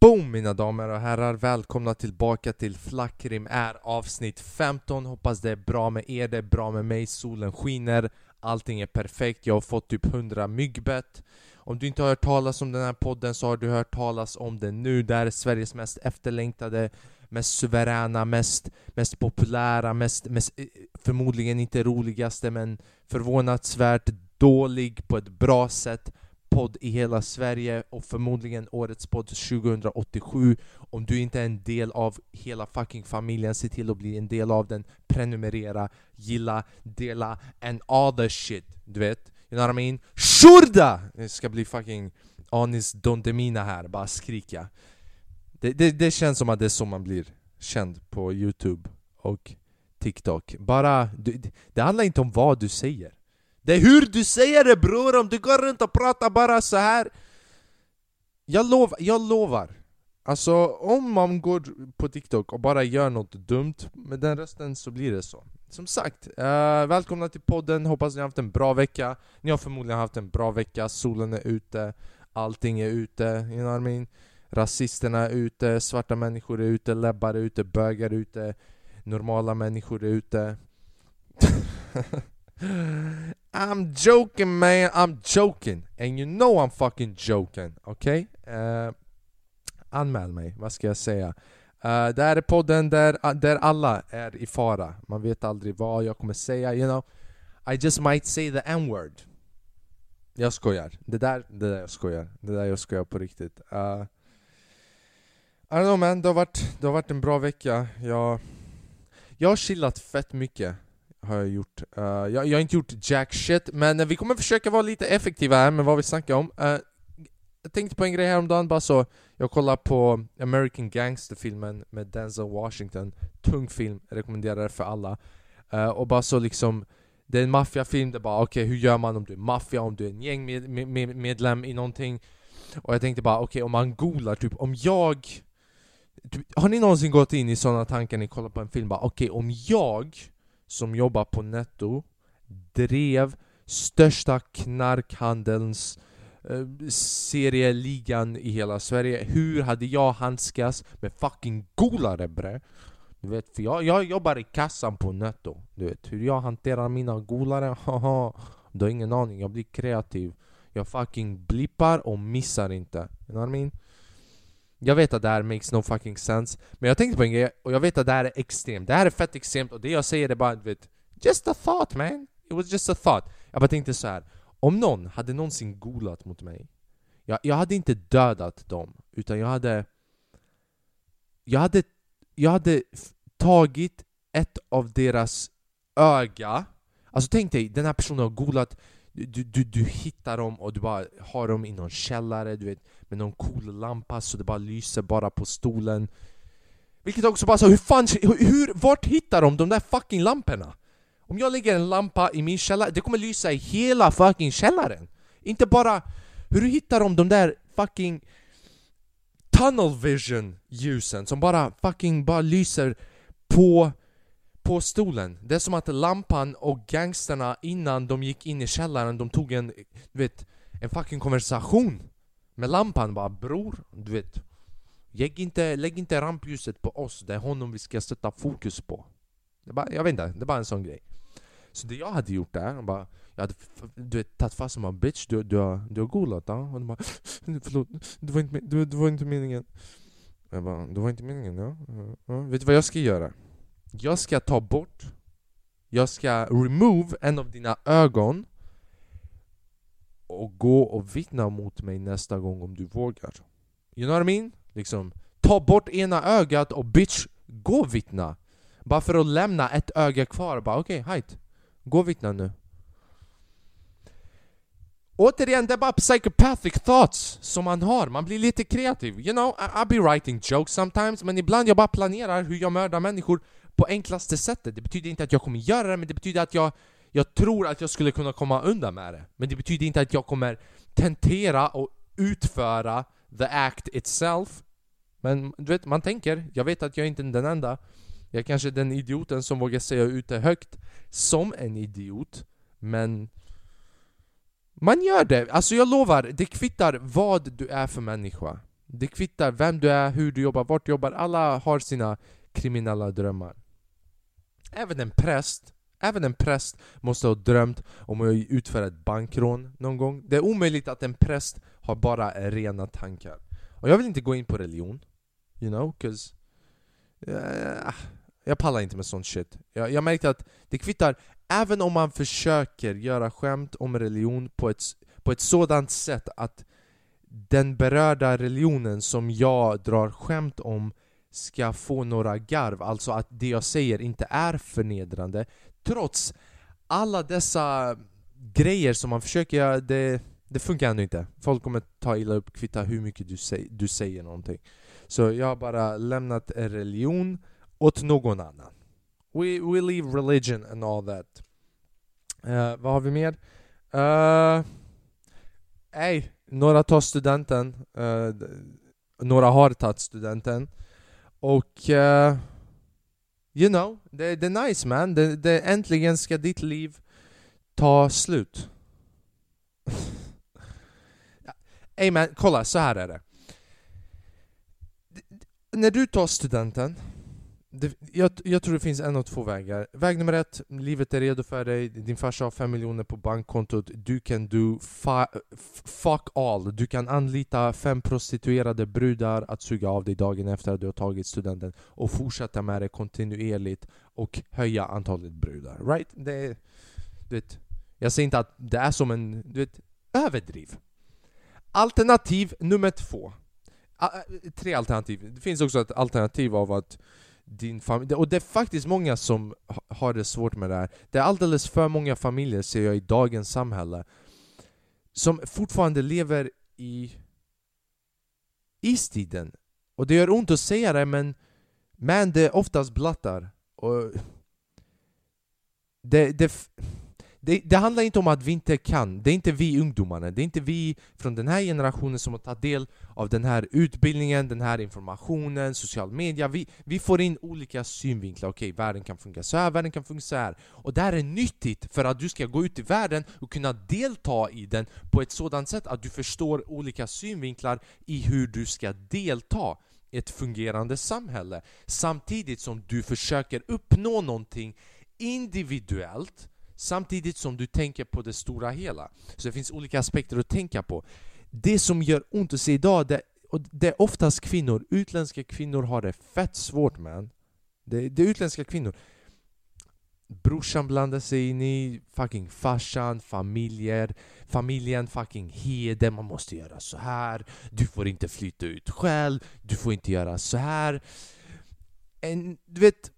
Boom mina damer och herrar, välkomna tillbaka till Flackrim är avsnitt 15 Hoppas det är bra med er, det är bra med mig, solen skiner. Allting är perfekt, jag har fått typ 100 myggbett. Om du inte har hört talas om den här podden så har du hört talas om den nu. Det här är Sveriges mest efterlängtade Mest suveräna, mest, mest populära, mest, mest eh, förmodligen inte roligaste men förvånansvärt dålig på ett bra sätt podd i hela Sverige och förmodligen årets podd 2087 Om du inte är en del av hela fucking familjen, se till att bli en del av den Prenumerera, gilla, dela and all the shit Du vet? You know what I mean? Shurda! Det ska bli fucking Anis Don Demina här, bara skrika det, det, det känns som att det är så man blir känd på youtube och TikTok Bara, det, det handlar inte om vad du säger det är hur du säger det bror, om du går runt och pratar bara så här. Jag, lov, jag lovar, alltså om man går på TikTok och bara gör något dumt med den rösten så blir det så. Som sagt, uh, välkomna till podden, hoppas ni har haft en bra vecka. Ni har förmodligen haft en bra vecka, solen är ute, allting är ute, you know what I mean? Rasisterna är ute, svarta människor är ute, lebbar är ute, bögar är ute. Normala människor är ute. I'm joking man, I'm joking! And you know I'm fucking joking, okej? Okay? Uh, anmäl mig, vad ska jag säga? Uh, det här är podden där, där alla är i fara. Man vet aldrig vad jag kommer säga, you know? I just might say the n-word. Jag skojar, det där, det där jag skojar. Det där jag skojar på riktigt. Uh, I don't know man, det har, varit, det har varit en bra vecka. Jag, jag har chillat fett mycket har jag gjort. Uh, jag, jag, har inte gjort jack shit, men vi kommer försöka vara lite effektiva här med vad vi snackar om. Uh, jag tänkte på en grej häromdagen bara så, jag kollade på American Gangster-filmen med Denzel Washington, tung film, rekommenderar det för alla. Uh, och bara så liksom, det är en maffiafilm, det är bara okej okay, hur gör man om du är maffia, om du är en gängmedlem i någonting? Och jag tänkte bara okej, okay, om man googlar typ, om jag typ, har ni någonsin gått in i sådana tankar när ni kollar på en film? Bara okej, okay, om jag som jobbar på Netto drev största knarkhandelns eh, serieligan i hela Sverige. Hur hade jag handskats med fucking golare bre? Du vet, för jag, jag jobbar i kassan på Netto. Du vet, hur jag hanterar mina golare, haha. Du har ingen aning, jag blir kreativ. Jag fucking blippar och missar inte. You know what I mean? Jag vet att det här makes no fucking sense Men jag tänkte på en grej, och jag vet att det här är extremt Det här är fett extremt och det jag säger är bara vet, Just a thought man! It was just a thought Jag bara tänkte så här. Om någon hade någonsin golat mot mig jag, jag hade inte dödat dem Utan jag hade Jag hade Jag hade tagit ett av deras öga Alltså tänk dig, den här personen har golat du, du, du hittar dem och du bara har dem i någon källare du vet, med någon cool lampa så det bara lyser bara på stolen Vilket också bara så, hur fan, hur, vart hittar de de där fucking lamporna? Om jag lägger en lampa i min källare, det kommer lysa i hela fucking källaren Inte bara, hur hittar de de där fucking tunnel vision ljusen som bara fucking bara lyser på på stolen. Det är som att lampan och gangsterna innan de gick in i källaren, de tog en, du vet, en fucking konversation med lampan bara bror, du vet. Lägg inte, lägg inte rampljuset på oss, det är honom vi ska sätta fokus på. Det bara, jag vet inte, det är bara en sån grej. Så det jag hade gjort där, bara, jag hade du vet, tagit fast honom bara. bitch, du, du, har, du har golat ja? Och de bara Förlåt, det var inte, det, det var inte meningen Jag bara, det var inte meningen ja? ja? Vet du vad jag ska göra? Jag ska ta bort Jag ska remove en av dina ögon och gå och vittna mot mig nästa gång om du vågar. You know what I mean? Liksom, ta bort ena ögat och bitch, gå och vittna. Bara för att lämna ett öga kvar, bara okej, okay, hajt. Gå och vittna nu. Återigen, det är bara psychopathic thoughts som man har, man blir lite kreativ. You know, I, I'll be writing jokes sometimes Men ibland jag bara planerar hur jag mördar människor på enklaste sättet. Det betyder inte att jag kommer göra det, men det betyder att jag, jag tror att jag skulle kunna komma undan med det. Men det betyder inte att jag kommer tentera och utföra the act itself. Men du vet, man tänker, jag vet att jag inte är den enda. Jag är kanske den idioten som vågar säga ut det högt som en idiot, men man gör det. Alltså jag lovar, det kvittar vad du är för människa. Det kvittar vem du är, hur du jobbar, vart du jobbar. Alla har sina kriminella drömmar. Även en präst Även en präst måste ha drömt om att utföra ett bankrån någon gång. Det är omöjligt att en präst har bara rena tankar. Och jag vill inte gå in på religion. You know, 'cause... Uh, jag pallar inte med sånt shit. Jag, jag märkte att det kvittar, även om man försöker göra skämt om religion på ett, på ett sådant sätt att den berörda religionen som jag drar skämt om ska få några garv, alltså att det jag säger inte är förnedrande. Trots alla dessa grejer som man försöker göra, det, det funkar ändå inte. Folk kommer ta illa upp, kvitta hur mycket du, säg, du säger någonting. Så jag har bara lämnat religion åt någon annan. We, we leave religion and all that. Uh, Vad har vi mer? Eh, uh, Ey, några tar studenten. Uh, Några har tagit studenten. Och uh, You know, det, det är nice man. Det, det, äntligen ska ditt liv ta slut. Ey man, kolla, så här är det. När du tar studenten det, jag, jag, tror det finns en av två vägar. Väg nummer ett, livet är redo för dig, din farsa har fem miljoner på bankkontot, du kan do fuck all. Du kan anlita fem prostituerade brudar att suga av dig dagen efter att du har tagit studenten och fortsätta med det kontinuerligt och höja antalet brudar. Right? Det, är... du vet, jag säger inte att det är som en du vet, överdriv. Alternativ nummer två. Tre alternativ. Det finns också ett alternativ av att din familj. Och det är faktiskt många som har det svårt med det här. Det är alldeles för många familjer, ser jag, i dagens samhälle som fortfarande lever i istiden. Och det gör ont att säga det, men man, det oftast blattar. Och det, det, det, det, handlar inte om att vi inte kan, det är inte vi ungdomarna, det är inte vi från den här generationen som har tagit del av den här utbildningen, den här informationen, social media. Vi, vi får in olika synvinklar, okej, okay, världen kan funka så här, världen kan funka så här. Och det här är nyttigt för att du ska gå ut i världen och kunna delta i den på ett sådant sätt att du förstår olika synvinklar i hur du ska delta i ett fungerande samhälle. Samtidigt som du försöker uppnå någonting individuellt samtidigt som du tänker på det stora hela. Så det finns olika aspekter att tänka på. Det som gör ont att se idag, det, och det är oftast kvinnor. Utländska kvinnor har det fett svårt man. Det, det är utländska kvinnor. Brorsan blandar sig in i fucking farsan, familjer, familjen, fucking heder, man måste göra så här. Du får inte flytta ut själv, du får inte göra så här. En, du vet,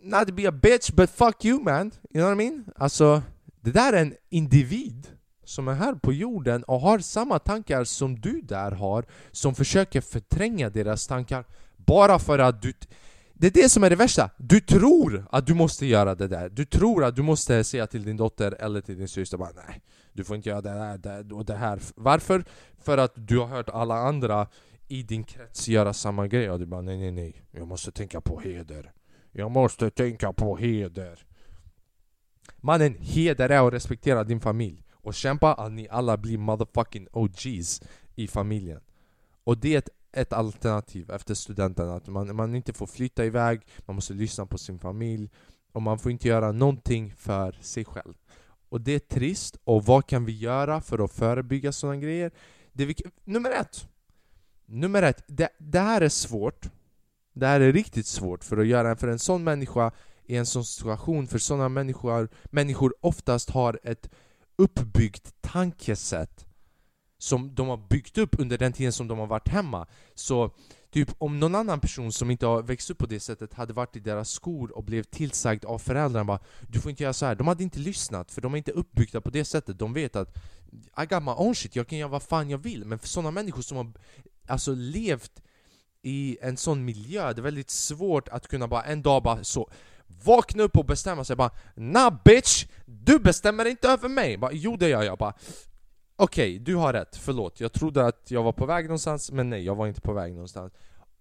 not to be a bitch, but fuck you man. You know what I mean? Alltså, det där är en individ som är här på jorden och har samma tankar som du där har, som försöker förtränga deras tankar bara för att du... Det är det som är det värsta. Du tror att du måste göra det där. Du tror att du måste säga till din dotter eller till din syster bara nej, du får inte göra det där det och det här. Varför? För att du har hört alla andra i din krets göra samma grej och du bara nej nej nej, jag måste tänka på heder. Jag måste tänka på heder. Mannen, heder är att respektera din familj och kämpa att ni alla blir motherfucking OGs i familjen. Och det är ett, ett alternativ efter studenten, att man, man inte får flytta iväg, man måste lyssna på sin familj och man får inte göra någonting för sig själv. Och det är trist, och vad kan vi göra för att förebygga sådana grejer? Det vi, nummer ett! Nummer ett, det, det här är svårt det här är riktigt svårt för att göra, för en sån människa i en sån situation, för sådana människor, människor oftast har ett uppbyggt tankesätt som de har byggt upp under den tiden som de har varit hemma. Så typ om någon annan person som inte har växt upp på det sättet hade varit i deras skor och blev tillsagd av föräldrarna bara, Du får inte göra så här. De hade inte lyssnat, för de är inte uppbyggda på det sättet. De vet att I got my own shit, jag kan göra vad fan jag vill. Men för sådana människor som har alltså levt i en sån miljö, det är väldigt svårt att kunna bara en dag bara så vakna upp och bestämma sig bara Nah bitch! Du bestämmer inte över mig! Bara, jo det gör jag bara Okej, okay, du har rätt, förlåt. Jag trodde att jag var på väg någonstans, men nej, jag var inte på väg någonstans.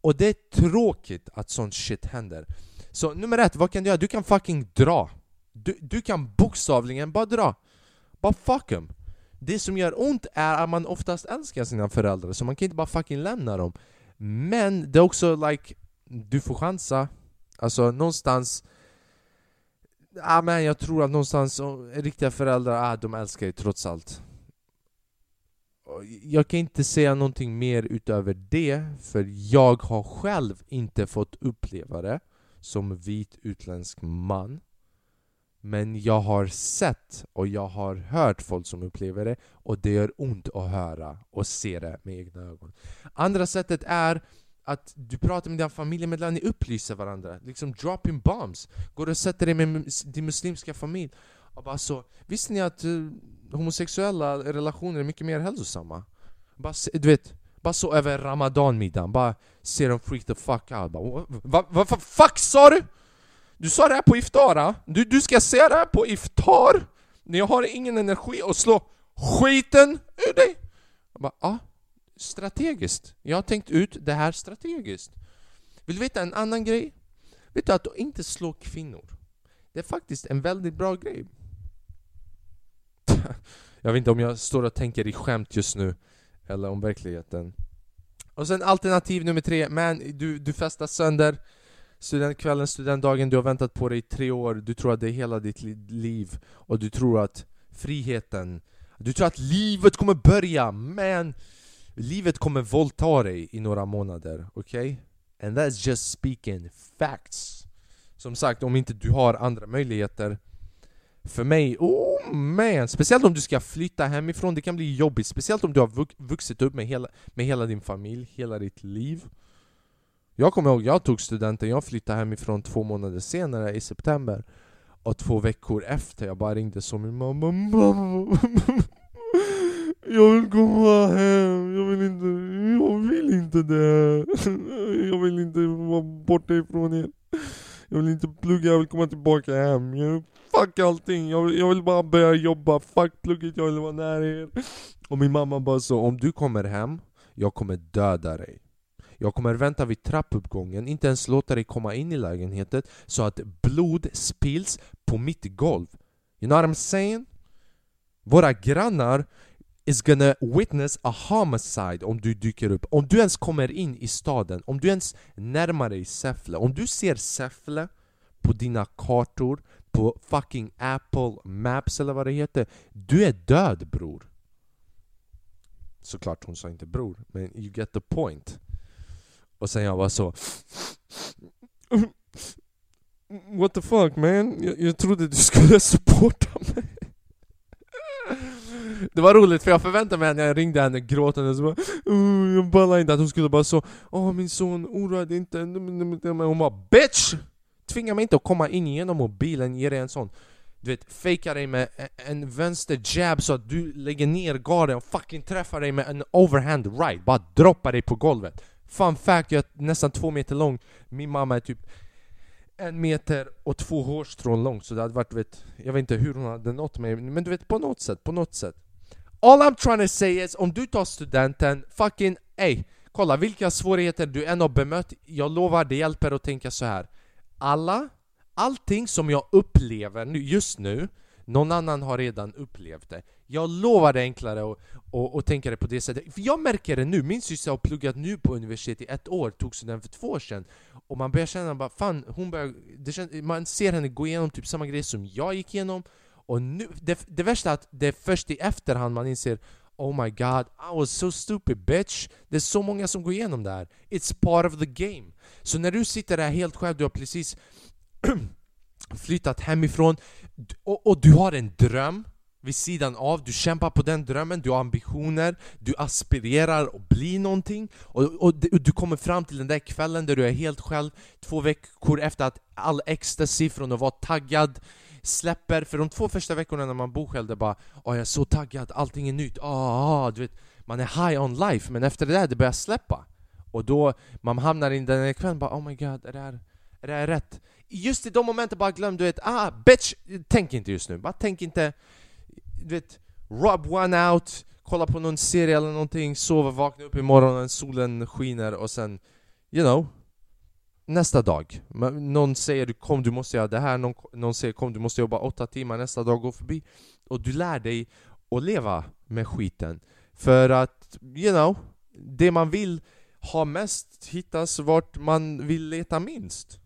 Och det är tråkigt att sånt shit händer. Så nummer ett, vad kan du göra? Du kan fucking dra. Du, du kan bokstavligen bara dra. Bara fuck em. Det som gör ont är att man oftast älskar sina föräldrar, så man kan inte bara fucking lämna dem. Men det är också like, du får chansa. Alltså någonstans... Ah, men jag tror att någonstans, riktiga föräldrar, ah, de älskar dig trots allt. Jag kan inte säga någonting mer utöver det, för jag har själv inte fått uppleva det som vit utländsk man. Men jag har sett och jag har hört folk som upplever det och det gör ont att höra och se det med egna ögon. Andra sättet är att du pratar med dina familjemedlemmar, ni upplyser varandra. Liksom dropping bombs. Går och sätter dig med din muslimska familj och bara så Visste ni att eh, homosexuella relationer är mycket mer hälsosamma? Bara, du vet, bara så över ramadanmiddagen, bara ser dem freak the fuck out. Bara, vad va, va, fuck sa du? Du sa det här på iftar, du, du ska säga det här på iftar? När jag har ingen energi att slå skiten ur dig? Jag bara, ja, strategiskt. Jag har tänkt ut det här strategiskt. Vill du veta en annan grej? Vet du att inte slå kvinnor? Det är faktiskt en väldigt bra grej. jag vet inte om jag står och tänker i skämt just nu, eller om verkligheten. Och sen alternativ nummer tre, men du, du festar sönder studentkvällen, studentdagen, du har väntat på det i tre år, du tror att det är hela ditt liv och du tror att friheten, du tror att livet kommer börja, men livet kommer våldta dig i några månader, okej? Okay? And that's just speaking facts. Som sagt, om inte du har andra möjligheter för mig, oh man! Speciellt om du ska flytta hemifrån, det kan bli jobbigt Speciellt om du har vuxit upp med hela, med hela din familj, hela ditt liv jag kommer ihåg, jag tog studenten, jag flyttade hemifrån två månader senare i september. Och två veckor efter, jag bara ringde så min mamma. Mamma Jag vill komma hem, jag vill inte, jag vill inte det Jag vill inte vara borta ifrån er. Jag vill inte plugga, jag vill komma tillbaka hem. Jag, Fuck allting, jag vill, jag vill bara börja jobba. Fuck plugget, jag vill vara nära er. Och min mamma bara så, om du kommer hem, jag kommer döda dig jag kommer vänta vid trappuppgången, inte ens låta dig komma in i lägenheten så att blod spills på mitt golv. You know what I'm saying? Våra grannar is gonna witness a homicide om du dyker upp. Om du ens kommer in i staden, om du ens närmar dig Säffle, om du ser Säffle på dina kartor, på fucking Apple Maps eller vad det heter, du är död bror. Såklart hon sa inte bror, men you get the point. Och sen jag var så... What the fuck man? Jag, jag trodde du skulle supporta mig. Det var roligt för jag förväntade mig när jag ringde henne gråtande så bara uh, Jag ballade inte att hon skulle bara så Åh min son, oroa dig inte hon bara BITCH! Tvinga mig inte att komma in genom mobilen, ge dig en sån Du vet, fejka dig med en vänster jab så att du lägger ner garden och fucking träffar dig med en overhand right Bara droppar dig på golvet Fun fact, jag är nästan två meter lång. Min mamma är typ en meter och två hårstrån lång så det hade varit, vet, jag vet inte hur hon hade nått mig Men du vet, på något sätt, på något sätt. All I'm trying to say is, om du tar studenten, fucking ey Kolla vilka svårigheter du än har bemött Jag lovar, det hjälper att tänka så här. Alla, allting som jag upplever nu, just nu någon annan har redan upplevt det. Jag lovar det är enklare att, tänka det på det sättet. För jag märker det nu, min syster har pluggat nu på universitet i ett år, tog studenten för två år sedan. Och man börjar känna bara, fan, hon börjar, det känns, man ser henne gå igenom typ samma grejer som jag gick igenom. Och nu, det, det värsta är att det är först i efterhand man inser Oh my god, I was so stupid bitch! Det är så många som går igenom det här. It's part of the game. Så när du sitter där helt själv, du har precis flyttat hemifrån och, och du har en dröm vid sidan av, du kämpar på den drömmen, du har ambitioner, du aspirerar att bli någonting. Och, och, och, du kommer fram till den där kvällen där du är helt själv. Två veckor efter att all ecstasy från att vara taggad släpper, för de två första veckorna när man bor själv, det är bara Åh jag är så taggad, allting är nytt, ah, du vet Man är high on life, men efter det där, det börjar släppa. Och då, man hamnar i den där kvällen bara Oh my god, är det här, är det här rätt? just i de momenten bara glöm, du vet, ah bitch, tänk inte just nu, bara tänk inte, du vet, rub one out, kolla på någon serie eller någonting, sova, vakna upp imorgon, solen skiner och sen, you know, nästa dag. Någon säger kom du måste göra det här, någon, någon säger kom du måste jobba åtta timmar, nästa dag går förbi. Och du lär dig att leva med skiten. För att, you know, det man vill ha mest hittas vart man vill leta minst.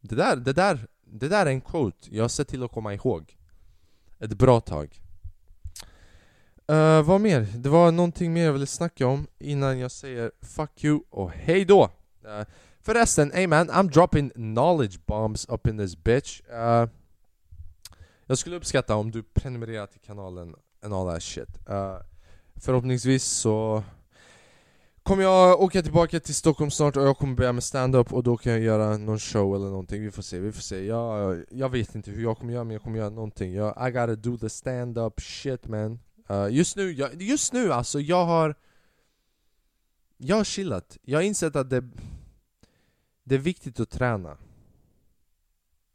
Det där, det där, det där är en quote jag ser till att komma ihåg. Ett bra tag. Uh, vad mer? Det var någonting mer jag ville snacka om innan jag säger fuck you och hej då! Uh, förresten, hey man, I'm dropping knowledge bombs up in this bitch. Uh, jag skulle uppskatta om du prenumererar till kanalen and all that shit. Uh, förhoppningsvis så kommer jag åka tillbaka till Stockholm snart och jag kommer börja med stand-up och då kan jag göra någon show eller någonting, vi får se, vi får se. Jag, jag vet inte hur jag kommer göra men jag kommer göra någonting. Jag, I gotta do the stand-up shit man. Uh, Just nu, jag, just nu alltså, jag har Jag har chillat, jag har insett att det Det är viktigt att träna.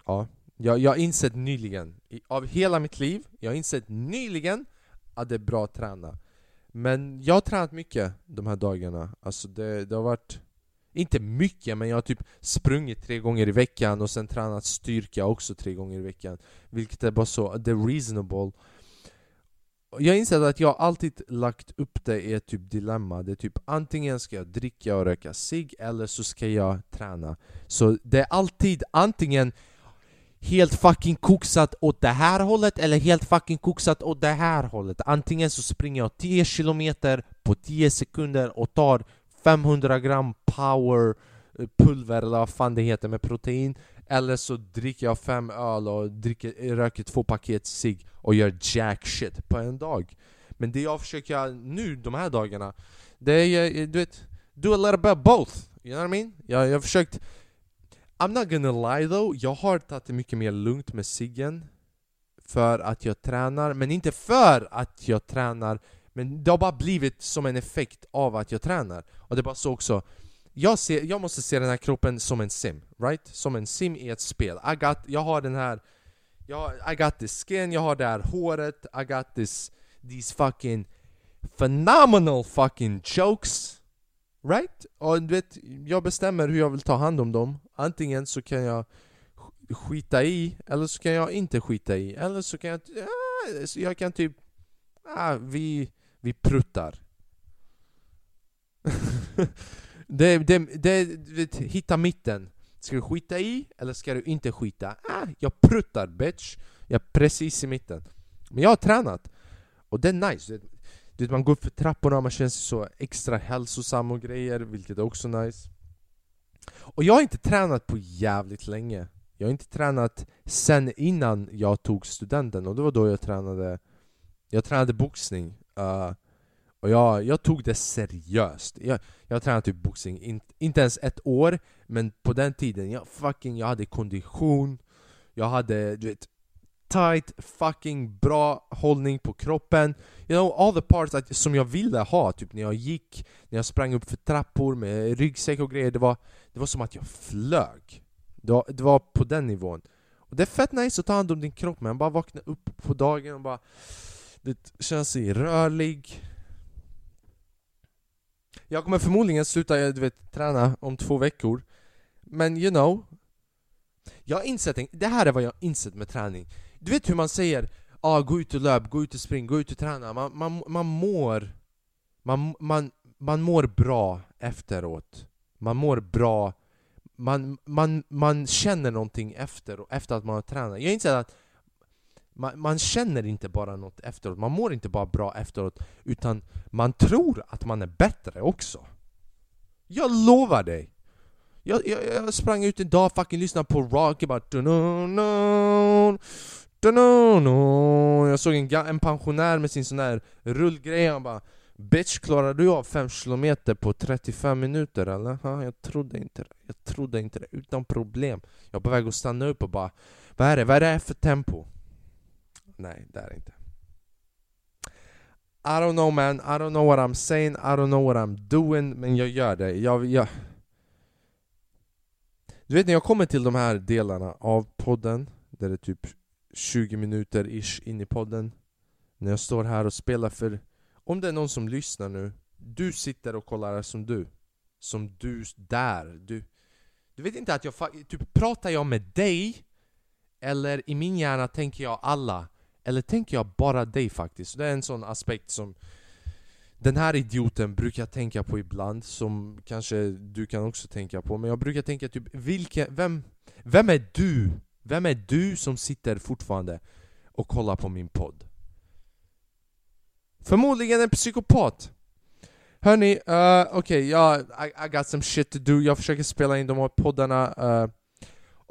Ja, jag, jag har insett nyligen, av hela mitt liv, jag har insett nyligen att det är bra att träna men jag har tränat mycket de här dagarna, alltså det, det har varit inte mycket, men jag har typ sprungit tre gånger i veckan och sen tränat styrka också tre gånger i veckan Vilket är bara så, det är reasonable. Jag inser att jag alltid lagt upp det i ett typ dilemma. Det är typ antingen ska jag dricka och röka cigg eller så ska jag träna. Så det är alltid antingen helt fucking koksat åt det här hållet eller helt fucking koksat åt det här hållet. Antingen så springer jag 10 km på 10 sekunder och tar 500 gram power eh, pulver eller vad fan det heter med protein eller så dricker jag fem öl och dricker, röker två paket cigg och gör jack shit på en dag. Men det jag försöker göra nu de här dagarna, det är eh, du vet, do a little bit of both. You know what I mean? Jag, jag har försökt I'm not gonna lie though, jag har tagit det mycket mer lugnt med ciggen För att jag tränar, men inte för att jag tränar Men det har bara blivit som en effekt av att jag tränar. Och det är bara så också. Jag, ser, jag måste se den här kroppen som en sim, right? Som en sim i ett spel. I got, Jag har den här jag, I got this skin, jag har det här håret. I got this, these fucking phenomenal fucking jokes. Right? Och du vet, jag bestämmer hur jag vill ta hand om dem. Antingen så kan jag skita i, eller så kan jag inte skita i. Eller så kan jag, ja, så jag kan typ, ja, vi, vi pruttar. Det, det, det, det, hitta mitten. Ska du skita i, eller ska du inte skita? Ah, jag pruttar bitch. Jag är precis i mitten. Men jag har tränat. Och det är nice du vet, man går upp för trapporna och man känner sig så extra hälsosam och grejer, vilket är också nice. Och jag har inte tränat på jävligt länge. Jag har inte tränat sen innan jag tog studenten och det var då jag tränade Jag tränade boxning. Uh, Och jag, jag tog det seriöst. Jag, jag tränade typ boxning, in, inte ens ett år Men på den tiden, jag fucking, jag hade kondition. Jag hade, du vet tight, fucking bra hållning på kroppen. You know, all the parts att, som jag ville ha, typ när jag gick, när jag sprang upp för trappor med ryggsäck och grejer Det var, det var som att jag flög. Det var, det var på den nivån. Och det är fett nice att ta hand om din kropp man bara vakna upp på dagen och bara det känna sig rörlig. Jag kommer förmodligen sluta du vet, träna om två veckor. Men you know Jag har insett, det här är vad jag har insett med träning du vet hur man säger ah, gå ut och löp, gå ut och spring, gå ut och träna. Man, man, man mår man, man, man mår bra efteråt. Man mår bra. Man, man, man känner någonting efter, efter att man har tränat. Jag inser att man, man känner inte bara något efteråt, man mår inte bara bra efteråt Utan man tror att man är bättre också. Jag lovar dig! Jag, jag, jag sprang ut en dag, fucking lyssnade på rock, bara jag såg en, en pensionär med sin sån här rullgrej, han bara Bitch, klarar du av 5 km på 35 minuter eller? Ha, jag trodde inte det, jag trodde inte det, utan problem Jag är på väg att stanna upp och bara Vad är det, vad är det för tempo? Nej, det är det inte I don't know man, I don't know what I'm saying, I don't know what I'm doing Men jag gör det, jag, jag... Du vet när jag kommer till de här delarna av podden Där det typ 20 minuter ish in i podden När jag står här och spelar för Om det är någon som lyssnar nu Du sitter och kollar som du Som du där Du, du vet inte att jag typ pratar jag med dig Eller i min hjärna tänker jag alla Eller tänker jag bara dig faktiskt? Det är en sån aspekt som den här idioten brukar jag tänka på ibland, som kanske du kan också tänka på Men jag brukar tänka typ, vilken, vem, vem är du? Vem är du som sitter fortfarande och kollar på min podd? Förmodligen en psykopat. Hörni, uh, okej, okay, yeah, I, I, got some shit to do, jag försöker spela in de här poddarna uh,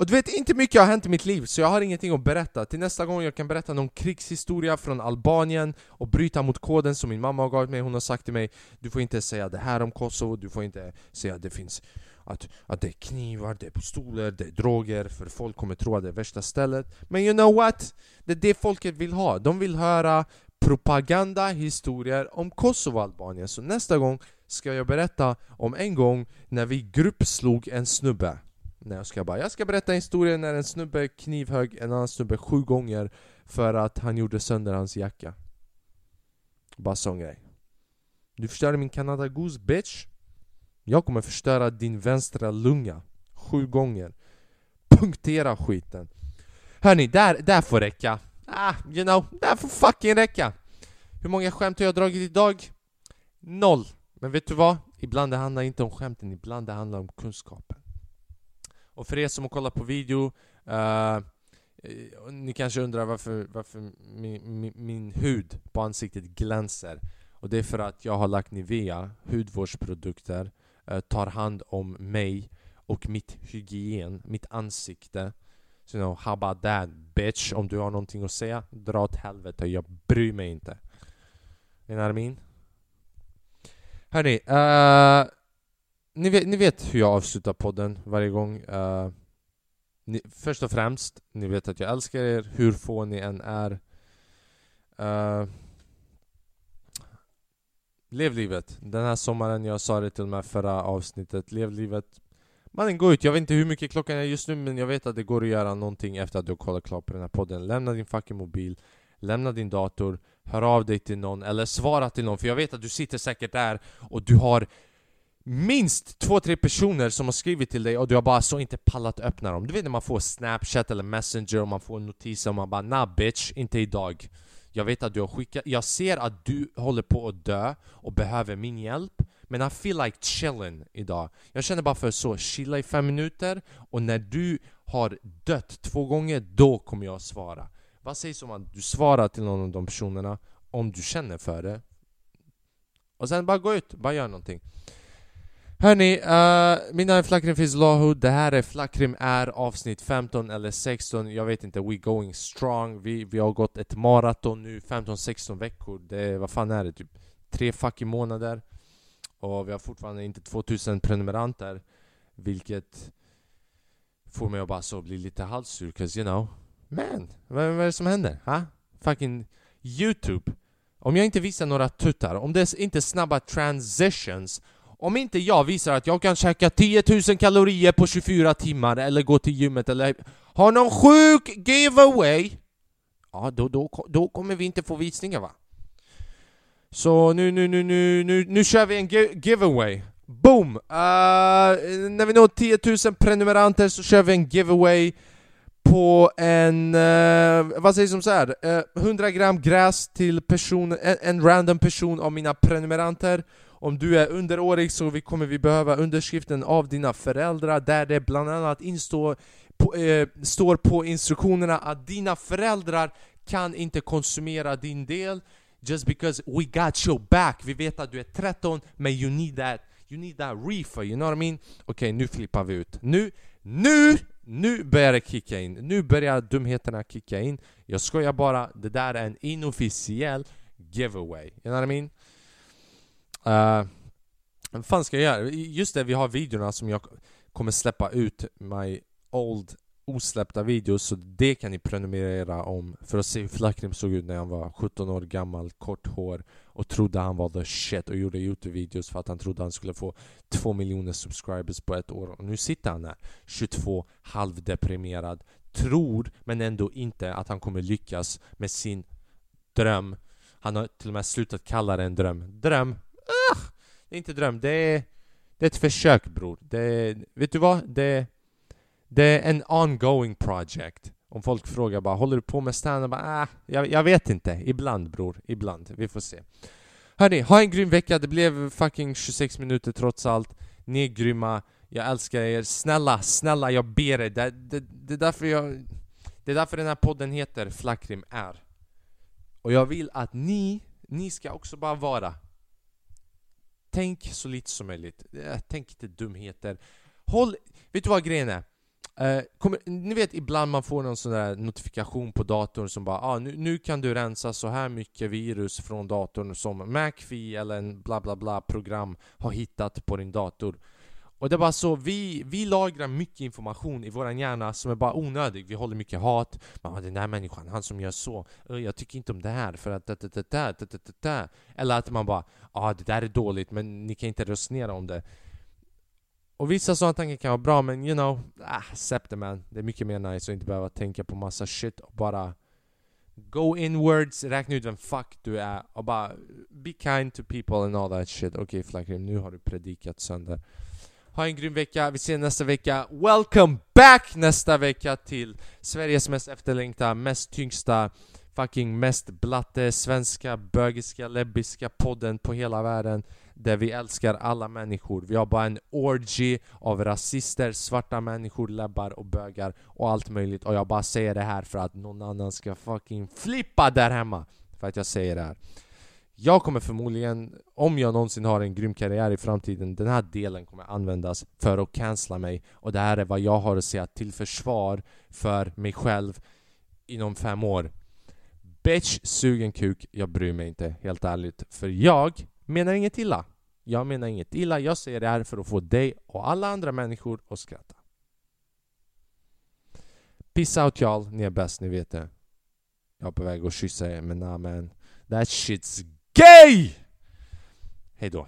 Och du vet, inte mycket har hänt i mitt liv, så jag har ingenting att berätta. Till nästa gång jag kan berätta någon krigshistoria från Albanien och bryta mot koden som min mamma har gav mig. Hon har sagt till mig Du får inte säga det här om Kosovo, du får inte säga att det finns att, att det är knivar, det är pistoler, det är droger För folk kommer tro att det är värsta stället. Men you know what? Det är det folket vill ha, de vill höra propagandahistorier om Kosovo-Albanien Så nästa gång ska jag berätta om en gång när vi gruppslog en snubbe. Nej jag ska bara, jag ska berätta historien när en snubbe knivhögg en annan snubbe sju gånger För att han gjorde sönder hans jacka. Bara sån grej. Du förstörde min Canada Goose bitch. Jag kommer förstöra din vänstra lunga Sju gånger. Punktera skiten. Hörni, där, där får räcka. Ah, you know, det får fucking räcka. Hur många skämt har jag dragit idag? Noll. Men vet du vad? Ibland det handlar inte om skämten, ibland det handlar om kunskapen. Och för er som har kollat på video uh, Ni kanske undrar varför, varför min, min, min hud på ansiktet glänser. Och det är för att jag har lagt Nivea hudvårdsprodukter uh, Eh, tar hand om mig och mitt hygien, mitt ansikte So you know, how about that bitch? Om du har någonting att säga, dra åt helvete. Jag bryr mig inte. You know what I mean? Hörni, uh, ni, vet, ni vet hur jag avslutar podden varje gång. Uh, ni, först och främst, ni vet att jag älskar er, hur få ni än är. Uh, lev livet. Den här sommaren, jag sa det till och med förra avsnittet, lev livet. Mannen gå ut, jag vet inte hur mycket klockan är just nu men jag vet att det går att göra någonting efter att du har kollat klart på den här podden. Lämna din fucking mobil, lämna din dator, hör av dig till någon eller svara till någon för jag vet att du sitter säkert där och du har minst två, tre personer som har skrivit till dig och du har bara så inte pallat öppna dem. Du vet när man får snapchat eller messenger och man får en notis och man bara Nah bitch, inte idag. Jag vet att du har skickat, jag ser att du håller på att dö och behöver min hjälp men I feel like chilling idag. Jag känner bara för så, chilla i fem minuter och när du har dött två gånger, då kommer jag svara. Vad sägs om att du svarar till någon av de personerna om du känner för det? Och sen bara gå ut, bara gör någonting. Hörni, eh, uh, mitt namn är Flakrim Fizlahu, det här är Flakrim är avsnitt 15 eller 16, jag vet inte, we going strong Vi, vi har gått ett maraton nu, 15-16 veckor, det, vad fan är det? Typ tre fucking månader och vi har fortfarande inte 2000 prenumeranter Vilket får mig att bara så bli lite halssur, 'cause you know Man, vad, vad är det som händer? Ha? Fucking Youtube Om jag inte visar några tuttar, om det är inte snabba transitions om inte jag visar att jag kan käka 10 000 kalorier på 24 timmar eller gå till gymmet eller ha någon sjuk giveaway Ja, då, då, då kommer vi inte få visningar va? Så nu, nu, nu, nu, nu, nu kör vi en giveaway! Boom! Uh, när vi når 10 000 prenumeranter så kör vi en giveaway på en, uh, vad sägs om så här? Eh, uh, 100 gram gräs till person, en, en, random person av mina prenumeranter om du är underårig så vi kommer vi behöva underskriften av dina föräldrar där det bland annat instår på, eh, står på instruktionerna att dina föräldrar kan inte konsumera din del Just because we got your back. Vi vet att du är 13, men you need that, you need that reefer, you know what I mean? Okej, okay, nu flippar vi ut. Nu, nu, nu börjar det kicka in. Nu börjar dumheterna kicka in. Jag skojar bara, det där är en inofficiell giveaway. You know what I mean? Uh, vad fan ska jag göra? Just det, vi har videorna som jag kommer släppa ut My old osläppta videos så det kan ni prenumerera om för att se hur Flakrim såg ut när han var 17 år gammal, kort hår och trodde han var the shit och gjorde Youtube-videos för att han trodde han skulle få 2 miljoner subscribers på ett år och nu sitter han här, 22, halvdeprimerad tror, men ändå inte att han kommer lyckas med sin dröm Han har till och med slutat kalla det en dröm Dröm? Ah, Det är inte dröm, det är, det är ett försök bror det, är, Vet du vad? Det det är en ongoing project. Om folk frågar bara 'Håller du på med standup? Bara, ah, jag, jag vet inte. Ibland bror. Ibland. Vi får se. Hörni, ha en grym vecka. Det blev fucking 26 minuter trots allt. Ni är grymma. Jag älskar er. Snälla, snälla jag ber er. Det, det, det, är därför jag... Det är därför den här podden heter Flackrim är. Och jag vill att ni, ni ska också bara vara. Tänk så lite som möjligt. Eh, tänk inte dumheter. Håll... Vet du vad grejen är? Uh, kommer, ni vet ibland man får någon sån där notifikation på datorn som bara ah, nu, nu kan du rensa så här mycket virus från datorn som McAfee eller en bla bla bla program har hittat på din dator. Och det är bara så, vi, vi lagrar mycket information i våran hjärna som är bara onödig. Vi håller mycket hat. Man den där människan, han som gör så. Jag tycker inte om det här för att... Da, da, da, Eller att man bara, ja ah, det där är dåligt men ni kan inte resonera om det. Och vissa sådana tankar kan vara bra men you know, ah, accept det man. Det är mycket mer nice att inte behöva tänka på massa shit och bara Go inwards, räkna ut vem fuck du är och bara Be kind to people and all that shit. Okej okay, Flackrim, nu har du predikat sönder. Ha en grym vecka, vi ses nästa vecka. Welcome back nästa vecka till Sveriges mest efterlängta, mest tyngsta, fucking mest blatte, svenska, bögiska, lebbiska podden på hela världen. Där vi älskar alla människor. Vi har bara en orgy av rasister, svarta människor, lebbar och bögar och allt möjligt. Och jag bara säger det här för att någon annan ska fucking flippa där hemma. För att jag säger det här. Jag kommer förmodligen, om jag någonsin har en grym karriär i framtiden, den här delen kommer användas för att cancella mig. Och det här är vad jag har att säga till försvar för mig själv inom fem år. Bitch, sugen kuk, jag bryr mig inte, helt ärligt. För jag menar inget illa. Jag menar inget illa, jag säger det här för att få dig och alla andra människor att skratta. Peace out y'all, ni är bäst, ni vet det. Jag är på väg att kyssa er, men amen man. That shit's gay! Hejdå.